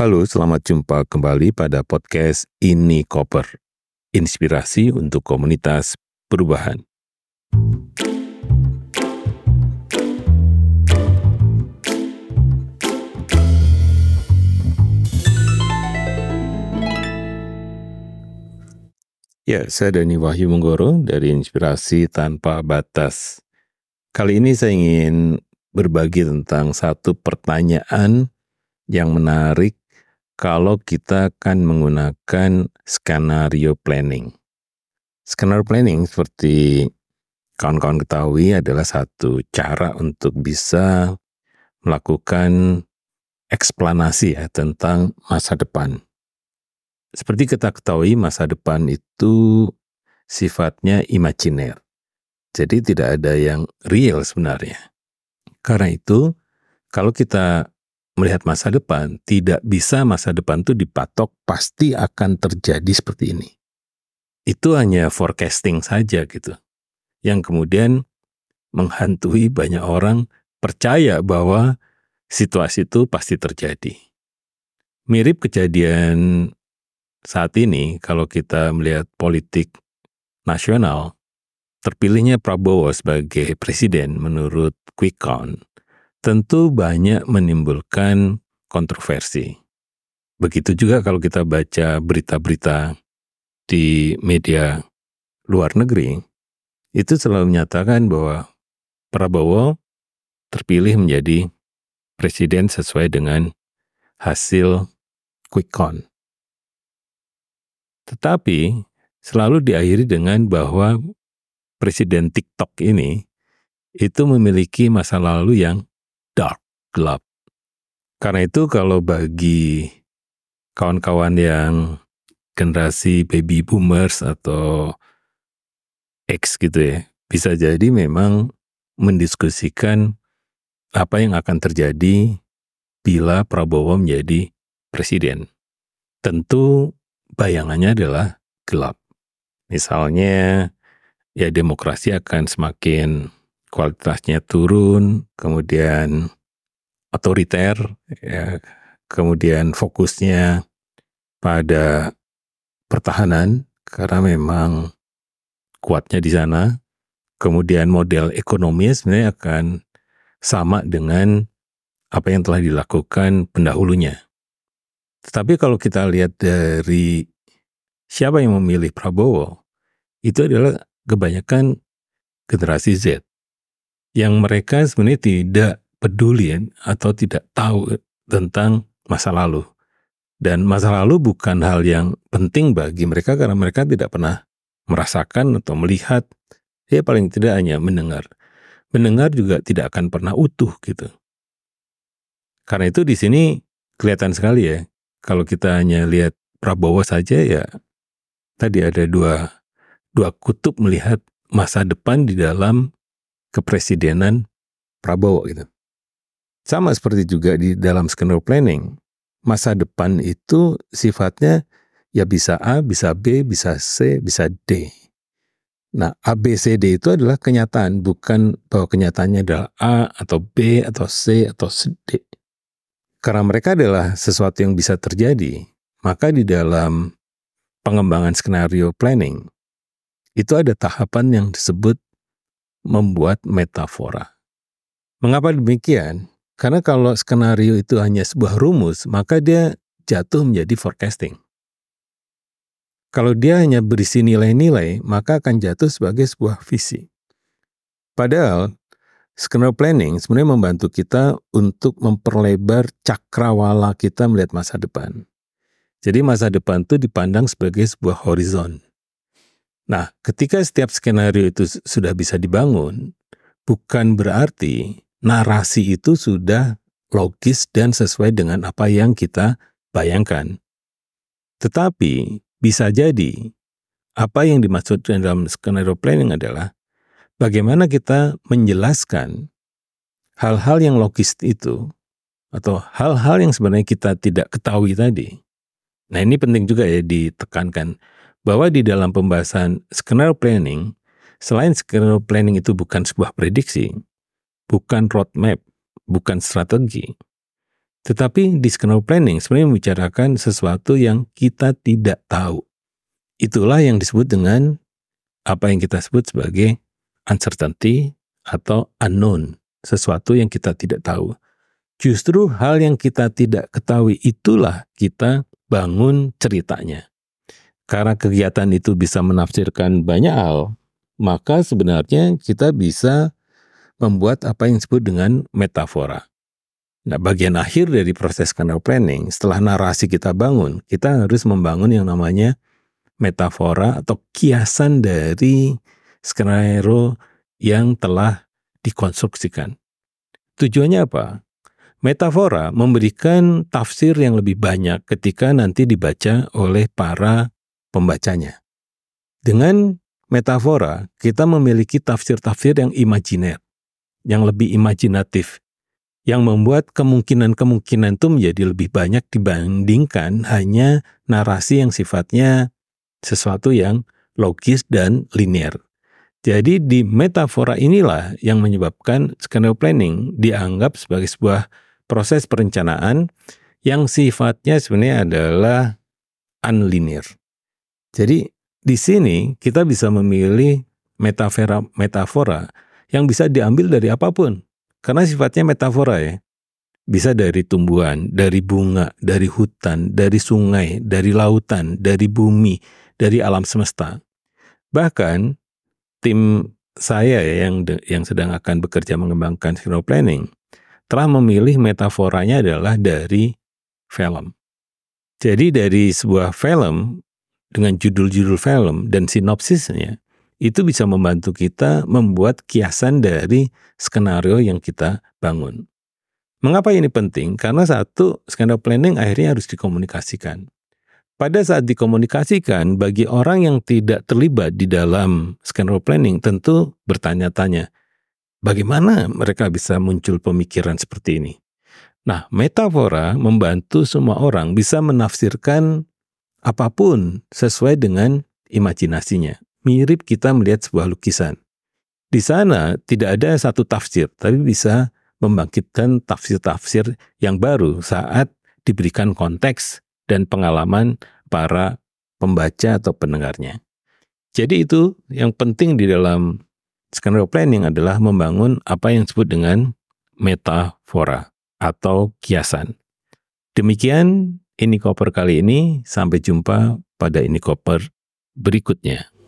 Halo, selamat jumpa kembali pada podcast Ini Koper. Inspirasi untuk komunitas perubahan. Ya, saya Dani Wahyu Menggoro dari Inspirasi Tanpa Batas. Kali ini saya ingin berbagi tentang satu pertanyaan yang menarik kalau kita akan menggunakan skenario planning. Skenario planning seperti kawan-kawan ketahui adalah satu cara untuk bisa melakukan eksplanasi ya tentang masa depan. Seperti kita ketahui masa depan itu sifatnya imajiner. Jadi tidak ada yang real sebenarnya. Karena itu kalau kita melihat masa depan, tidak bisa masa depan itu dipatok pasti akan terjadi seperti ini. Itu hanya forecasting saja gitu. Yang kemudian menghantui banyak orang percaya bahwa situasi itu pasti terjadi. Mirip kejadian saat ini kalau kita melihat politik nasional, terpilihnya Prabowo sebagai presiden menurut quick count tentu banyak menimbulkan kontroversi. Begitu juga kalau kita baca berita-berita di media luar negeri, itu selalu menyatakan bahwa Prabowo terpilih menjadi presiden sesuai dengan hasil quick count. Tetapi selalu diakhiri dengan bahwa presiden TikTok ini itu memiliki masa lalu yang dark, gelap. Karena itu kalau bagi kawan-kawan yang generasi baby boomers atau X gitu ya, bisa jadi memang mendiskusikan apa yang akan terjadi bila Prabowo menjadi presiden. Tentu bayangannya adalah gelap. Misalnya, ya demokrasi akan semakin kualitasnya turun, kemudian otoriter, ya, kemudian fokusnya pada pertahanan karena memang kuatnya di sana. Kemudian model ekonomi sebenarnya akan sama dengan apa yang telah dilakukan pendahulunya. Tetapi kalau kita lihat dari siapa yang memilih Prabowo, itu adalah kebanyakan generasi Z. Yang mereka sebenarnya tidak peduli atau tidak tahu tentang masa lalu. Dan masa lalu bukan hal yang penting bagi mereka karena mereka tidak pernah merasakan atau melihat, ya paling tidak hanya mendengar. Mendengar juga tidak akan pernah utuh gitu. Karena itu di sini kelihatan sekali ya, kalau kita hanya lihat Prabowo saja ya tadi ada dua dua kutub melihat masa depan di dalam kepresidenan Prabowo gitu. Sama seperti juga di dalam skenario planning, masa depan itu sifatnya ya bisa A, bisa B, bisa C, bisa D. Nah, A, B, C, D itu adalah kenyataan, bukan bahwa kenyataannya adalah A atau B atau C atau D. Karena mereka adalah sesuatu yang bisa terjadi, maka di dalam pengembangan skenario planning itu ada tahapan yang disebut membuat metafora. Mengapa demikian? Karena kalau skenario itu hanya sebuah rumus, maka dia jatuh menjadi forecasting. Kalau dia hanya berisi nilai-nilai, maka akan jatuh sebagai sebuah visi. Padahal Skenario planning sebenarnya membantu kita untuk memperlebar cakrawala kita melihat masa depan. Jadi masa depan itu dipandang sebagai sebuah horizon. Nah, ketika setiap skenario itu sudah bisa dibangun, bukan berarti narasi itu sudah logis dan sesuai dengan apa yang kita bayangkan. Tetapi bisa jadi apa yang dimaksud dalam skenario planning adalah bagaimana kita menjelaskan hal-hal yang logis itu atau hal-hal yang sebenarnya kita tidak ketahui tadi. Nah ini penting juga ya ditekankan bahwa di dalam pembahasan skenario planning, selain skenario planning itu bukan sebuah prediksi, bukan roadmap, bukan strategi, Tetapi di skenario planning sebenarnya membicarakan sesuatu yang kita tidak tahu. Itulah yang disebut dengan apa yang kita sebut sebagai uncertainty atau unknown, sesuatu yang kita tidak tahu. Justru hal yang kita tidak ketahui itulah kita bangun ceritanya. Karena kegiatan itu bisa menafsirkan banyak hal, maka sebenarnya kita bisa membuat apa yang disebut dengan metafora. Nah, bagian akhir dari proses skenario planning, setelah narasi kita bangun, kita harus membangun yang namanya metafora atau kiasan dari skenario yang telah dikonstruksikan. Tujuannya apa? Metafora memberikan tafsir yang lebih banyak ketika nanti dibaca oleh para pembacanya. Dengan metafora, kita memiliki tafsir-tafsir yang imajiner, yang lebih imajinatif, yang membuat kemungkinan-kemungkinan itu menjadi lebih banyak dibandingkan hanya narasi yang sifatnya sesuatu yang logis dan linear. Jadi di metafora inilah yang menyebabkan skenario planning dianggap sebagai sebuah proses perencanaan yang sifatnya sebenarnya adalah unlinear. Jadi di sini kita bisa memilih metafora metafora yang bisa diambil dari apa pun. Karena sifatnya metafora ya. Bisa dari tumbuhan, dari bunga, dari hutan, dari sungai, dari lautan, dari bumi, dari alam semesta. Bahkan tim saya ya yang yang sedang akan bekerja mengembangkan hero planning telah memilih metaforanya adalah dari film. Jadi dari sebuah film dengan judul-judul film dan sinopsisnya itu bisa membantu kita membuat kiasan dari skenario yang kita bangun. Mengapa ini penting? Karena satu, skenario planning akhirnya harus dikomunikasikan. Pada saat dikomunikasikan, bagi orang yang tidak terlibat di dalam skenario planning tentu bertanya-tanya, bagaimana mereka bisa muncul pemikiran seperti ini? Nah, metafora membantu semua orang bisa menafsirkan apa pun sesuai dengan imajinasinya mirip kita melihat sebuah lukisan. Di sana tidak ada satu tafsir, tapi bisa membangkitkan tafsir-tafsir yang baru saat diberikan konteks dan pengalaman para pembaca atau pendengarnya. Jadi itu yang penting di dalam skenario planning adalah membangun apa yang disebut dengan metafora atau kiasan. Demikian ini koper kali ini, sampai jumpa pada ini koper berikutnya.